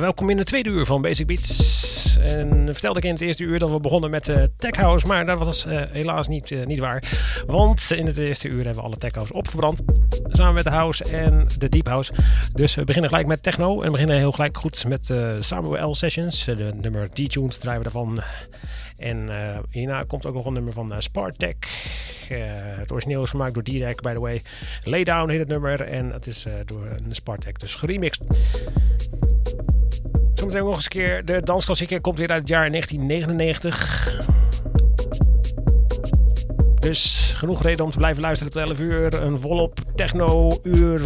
Welkom in de tweede uur van Basic Beats. En vertelde ik in het eerste uur dat we begonnen met uh, Tech House, maar dat was uh, helaas niet, niet waar. Want in het eerste uur hebben we alle Tech House opverbrand. Samen met de House en de Deep House. Dus we beginnen gelijk met techno. En we beginnen heel gelijk goed met Samuel L Sessions. de nummer D-Tunes draaien we daarvan. En hierna komt ook nog een nummer van Spartek. het origineel is gemaakt door D-Deck, by the way. Lay Down heet het nummer. En het is door een Spartek dus geremixed. Zometeen nog eens een keer. De dansklassieker komt weer uit het jaar 1999. Dus genoeg reden om te blijven luisteren tot 11 uur. Een volop techno-uur.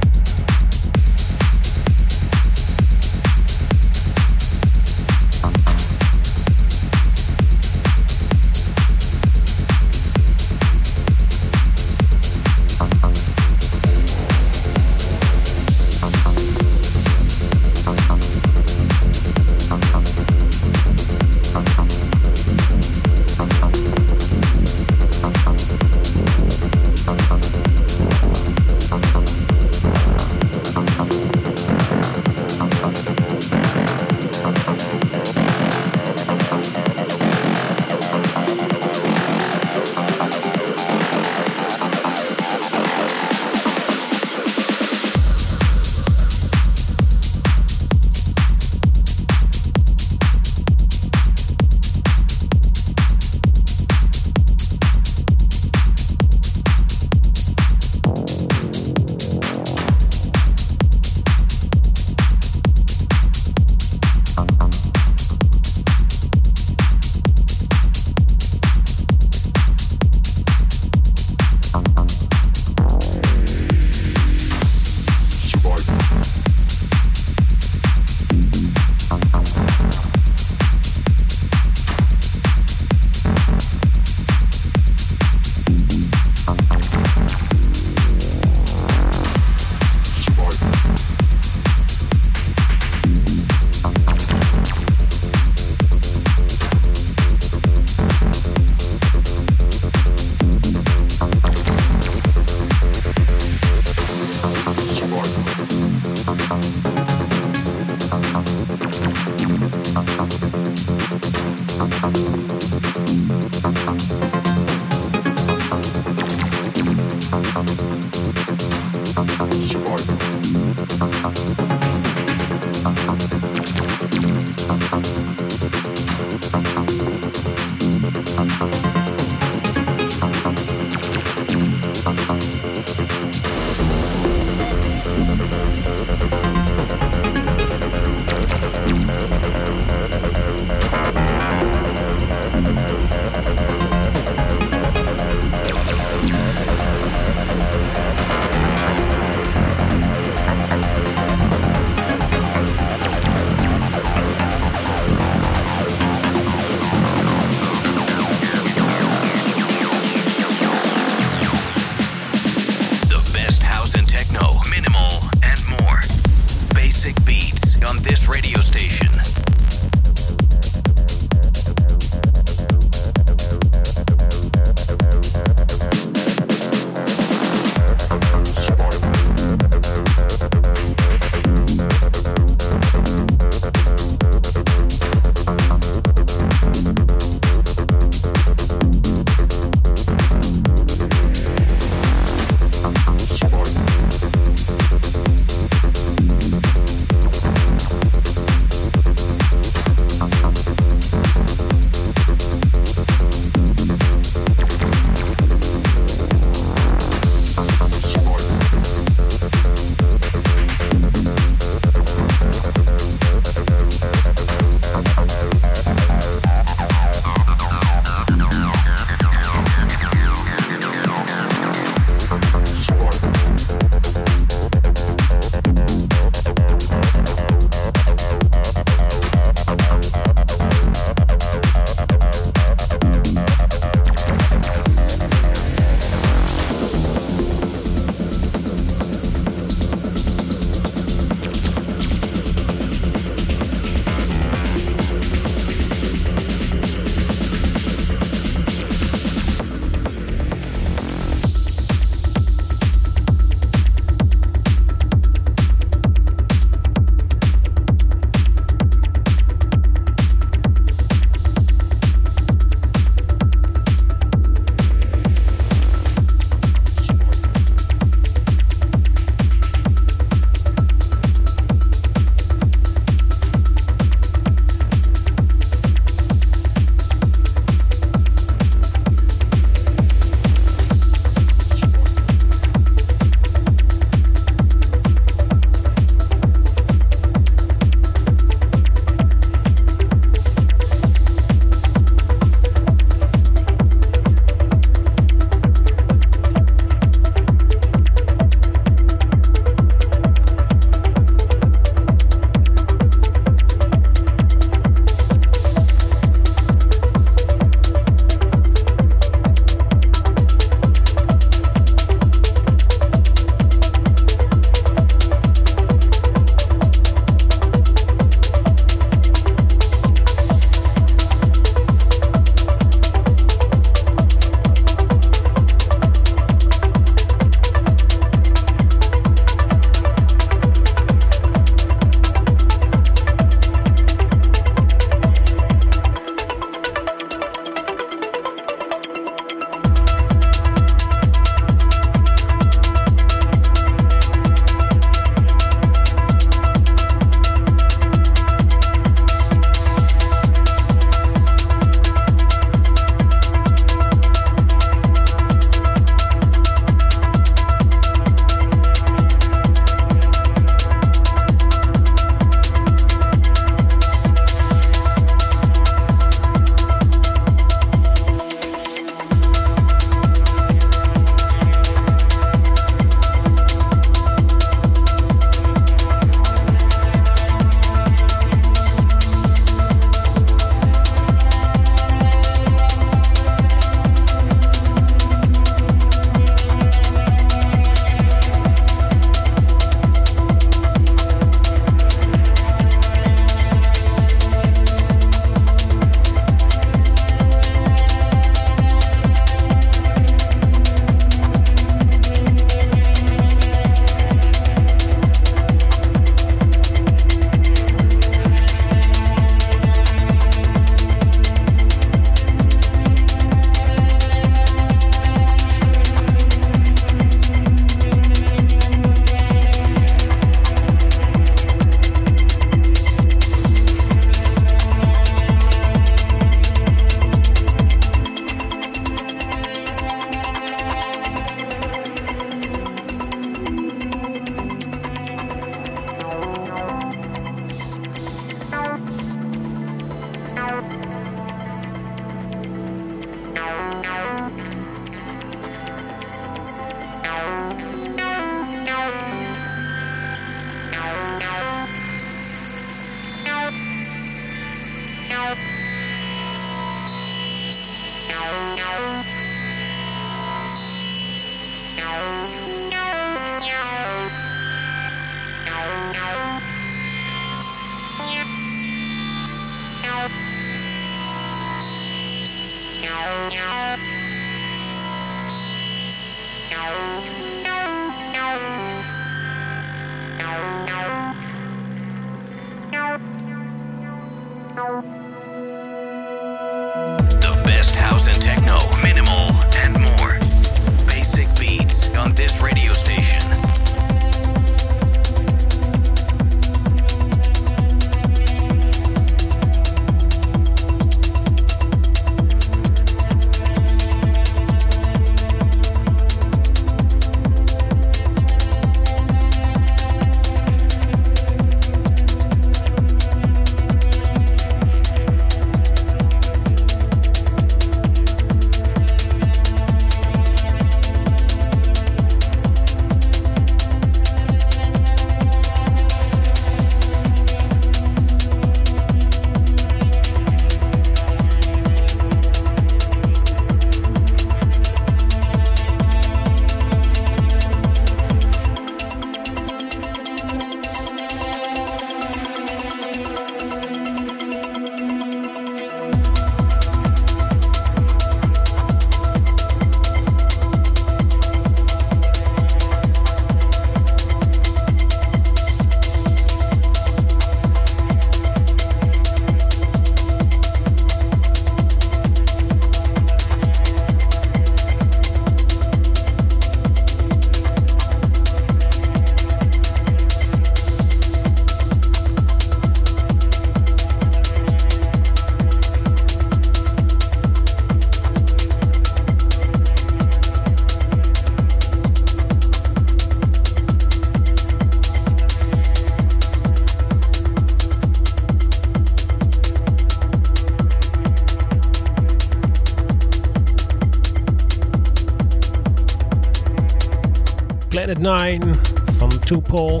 Planet 9 van Tupol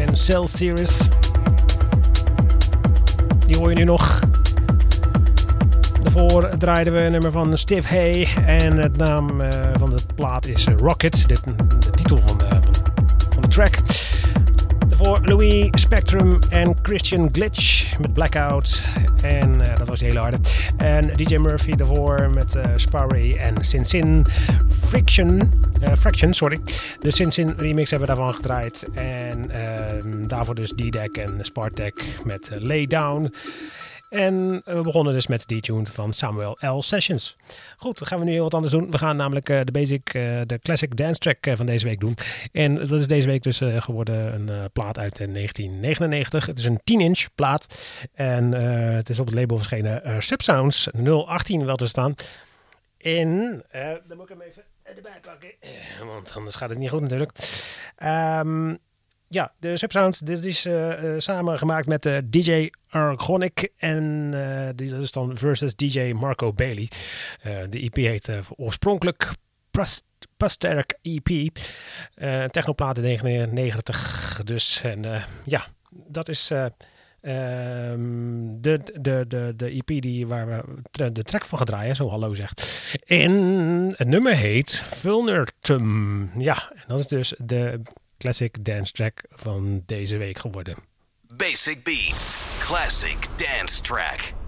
en Cell Series. Die hoor je nu nog. Daarvoor draaiden we een nummer van Steve Hay. En het naam uh, van de plaat is Rocket. Dit, de titel van de, van, de track. Daarvoor Louis Spectrum en Christian Glitch met Blackout. En uh, dat was de hele harde. En DJ Murphy daarvoor met uh, Sparray en Sin Sin. Friction, Fraction, sorry. De Sin remix hebben we daarvan gedraaid. En ehm, daarvoor dus D-Deck en Spartek met Lay Down. En we begonnen dus met die tune van Samuel L. Sessions. Goed, dan gaan we nu heel wat anders doen. We gaan namelijk uh, de basic, uh, de classic dance track uh, van deze week doen. En dat is deze week dus geworden een plaat uit 1999. Het is een 10-inch plaat. En het is op het label verschenen Subsounds 018 wel te staan. En, dan moet ik hem even erbij pakken. want anders gaat het niet goed natuurlijk. Um, ja, de Subsound dit is uh, uh, samen gemaakt met DJ Argonic en die, dat is dan versus DJ Marco Bailey. de EP heet oorspronkelijk Pasterk EP. Technoplaat 99 dus. En ja, dat is... Ehm, de, de, de, de EP die, waar we de track van gaan draaien, zo hallo zegt. En het nummer heet Vulnertum. Ja, en dat is dus de classic dance track van deze week geworden. Basic Beats, classic dance track.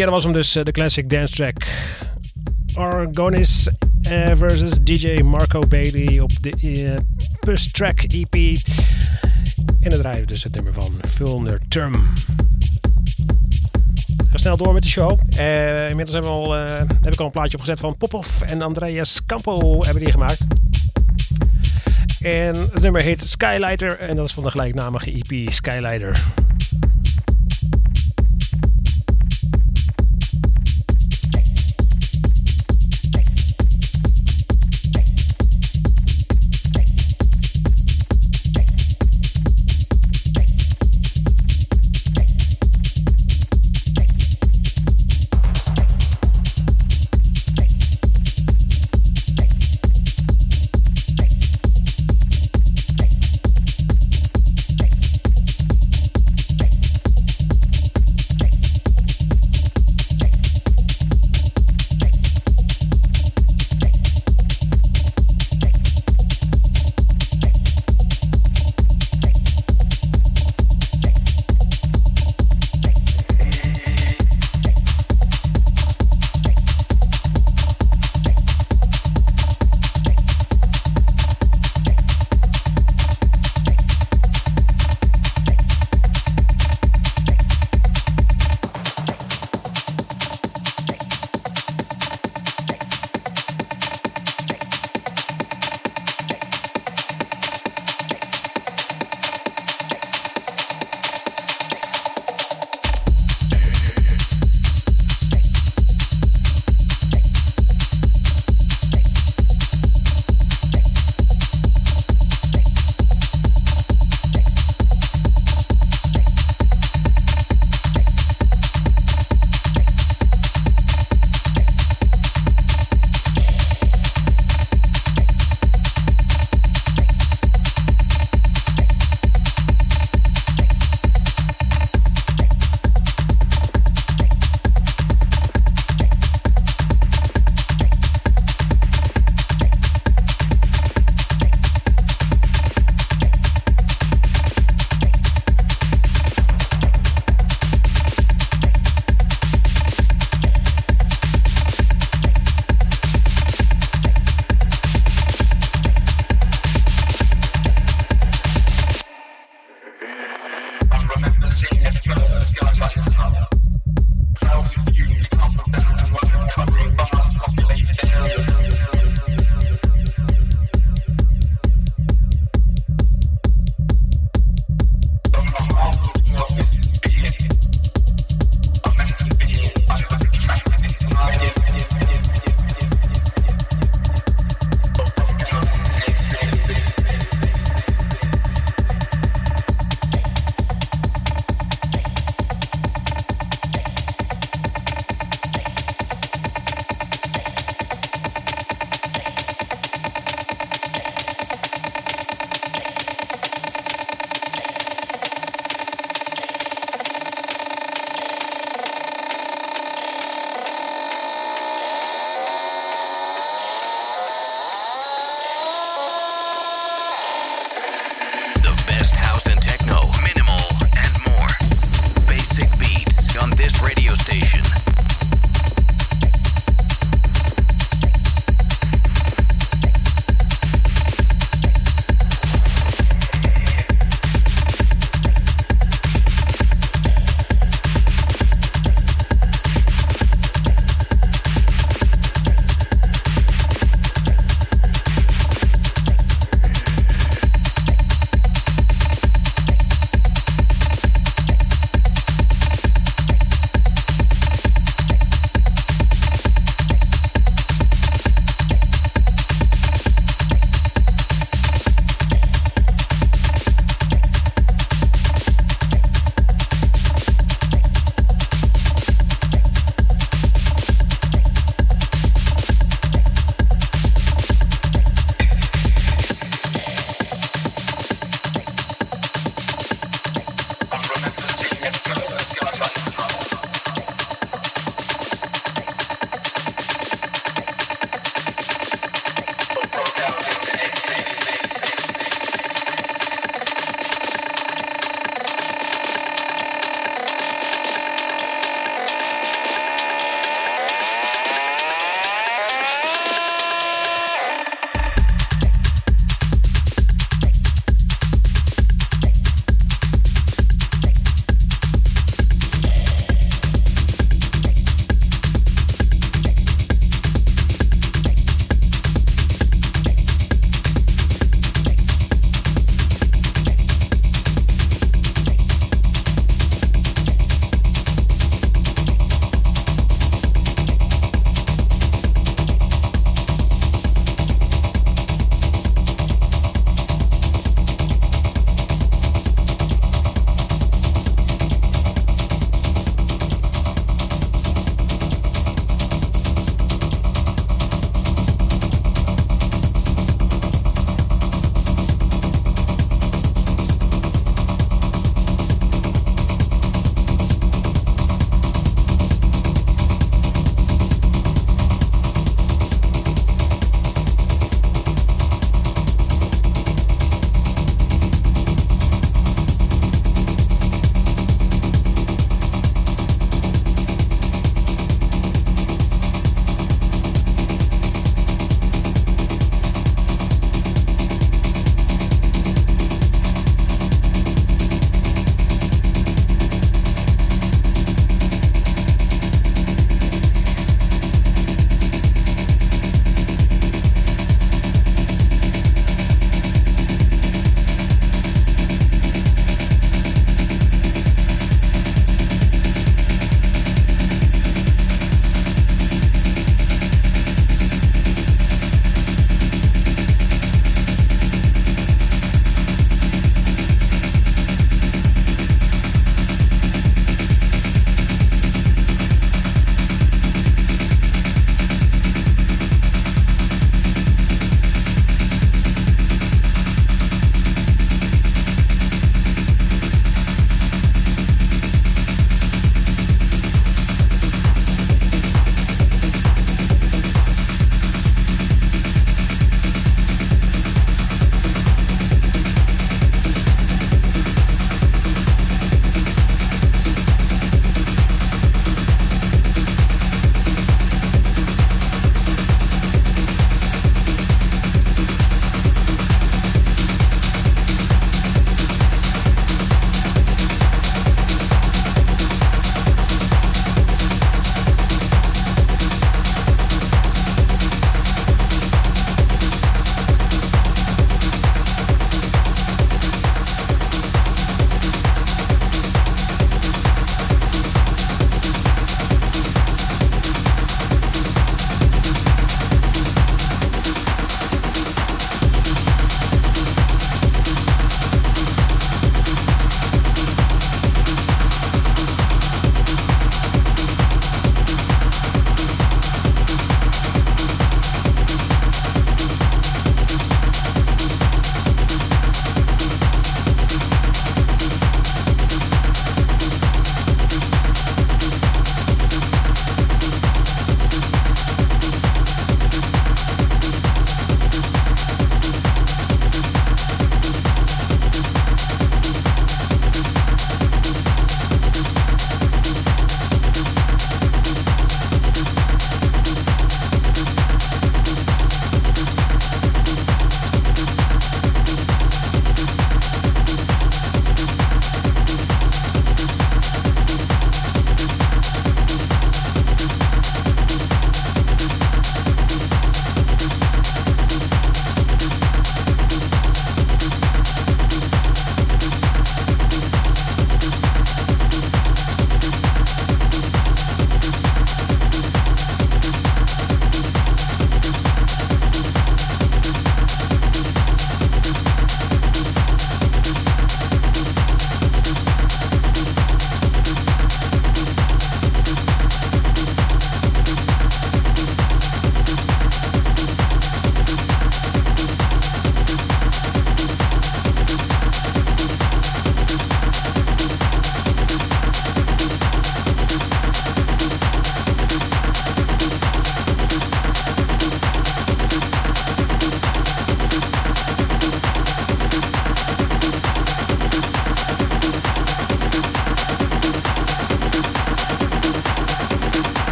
Ja, dat was hem dus, eh, de classic dance track. Argonis uh, versus DJ Marco Bailey op de uh, Track EP. En het draaien dus het nummer van Fulner Term. Ga snel door met de show. Inmiddels hebben we al, heb ik al een plaatje opgezet van Popov en Andreas Campo hebben die gemaakt. En het nummer heet Skylighter en dat is van de gelijknamige EP Skylighter.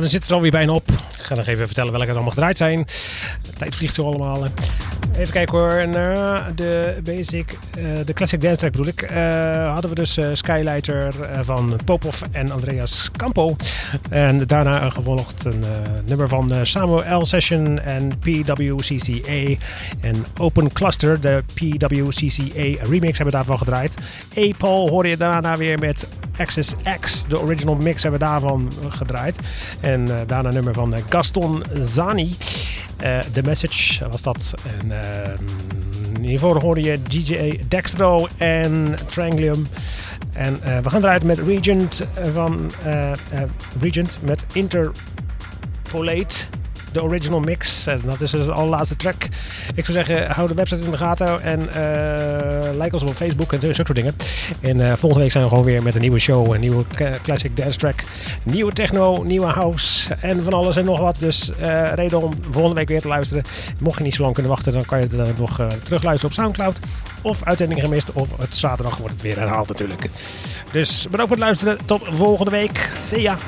Dan zit er alweer bijna op. Ik ga nog even vertellen welke er allemaal gedraaid zijn. De tijd vliegt zo allemaal. Even kijken hoor. Na de basic, uh, de classic dance track bedoel ik, uh, hadden we dus uh, Skylighter van Popov en Andreas Campo. En daarna gevolgd een nummer van Samuel. Session en PWCCA. En Open Cluster, de PWCCA remix hebben we daarvan gedraaid. A-Paul hoorde je daarna weer met Access X, de original mix hebben we daarvan gedraaid. En daarna een nummer van Gaston Zani. Uh, The Message was dat. En uh, hiervoor hoorde je DJ Dextro en Tranglium. En uh, we gaan eruit met Regent van Regent met Interpolate de original mix. En dat is dus de allerlaatste track. Ik zou zeggen, hou de website in de gaten en uh, like ons op Facebook en zulke soort dingen. En uh, volgende week zijn we gewoon weer met een nieuwe show, een nieuwe classic dance track, nieuwe techno, nieuwe house en van alles en nog wat. Dus uh, reden om volgende week weer te luisteren. Mocht je niet zo lang kunnen wachten, dan kan je het nog terugluisteren op Soundcloud. Of uitzending gemist, of het zaterdag wordt het weer herhaald natuurlijk. Dus bedankt voor het luisteren. Tot volgende week. See ya!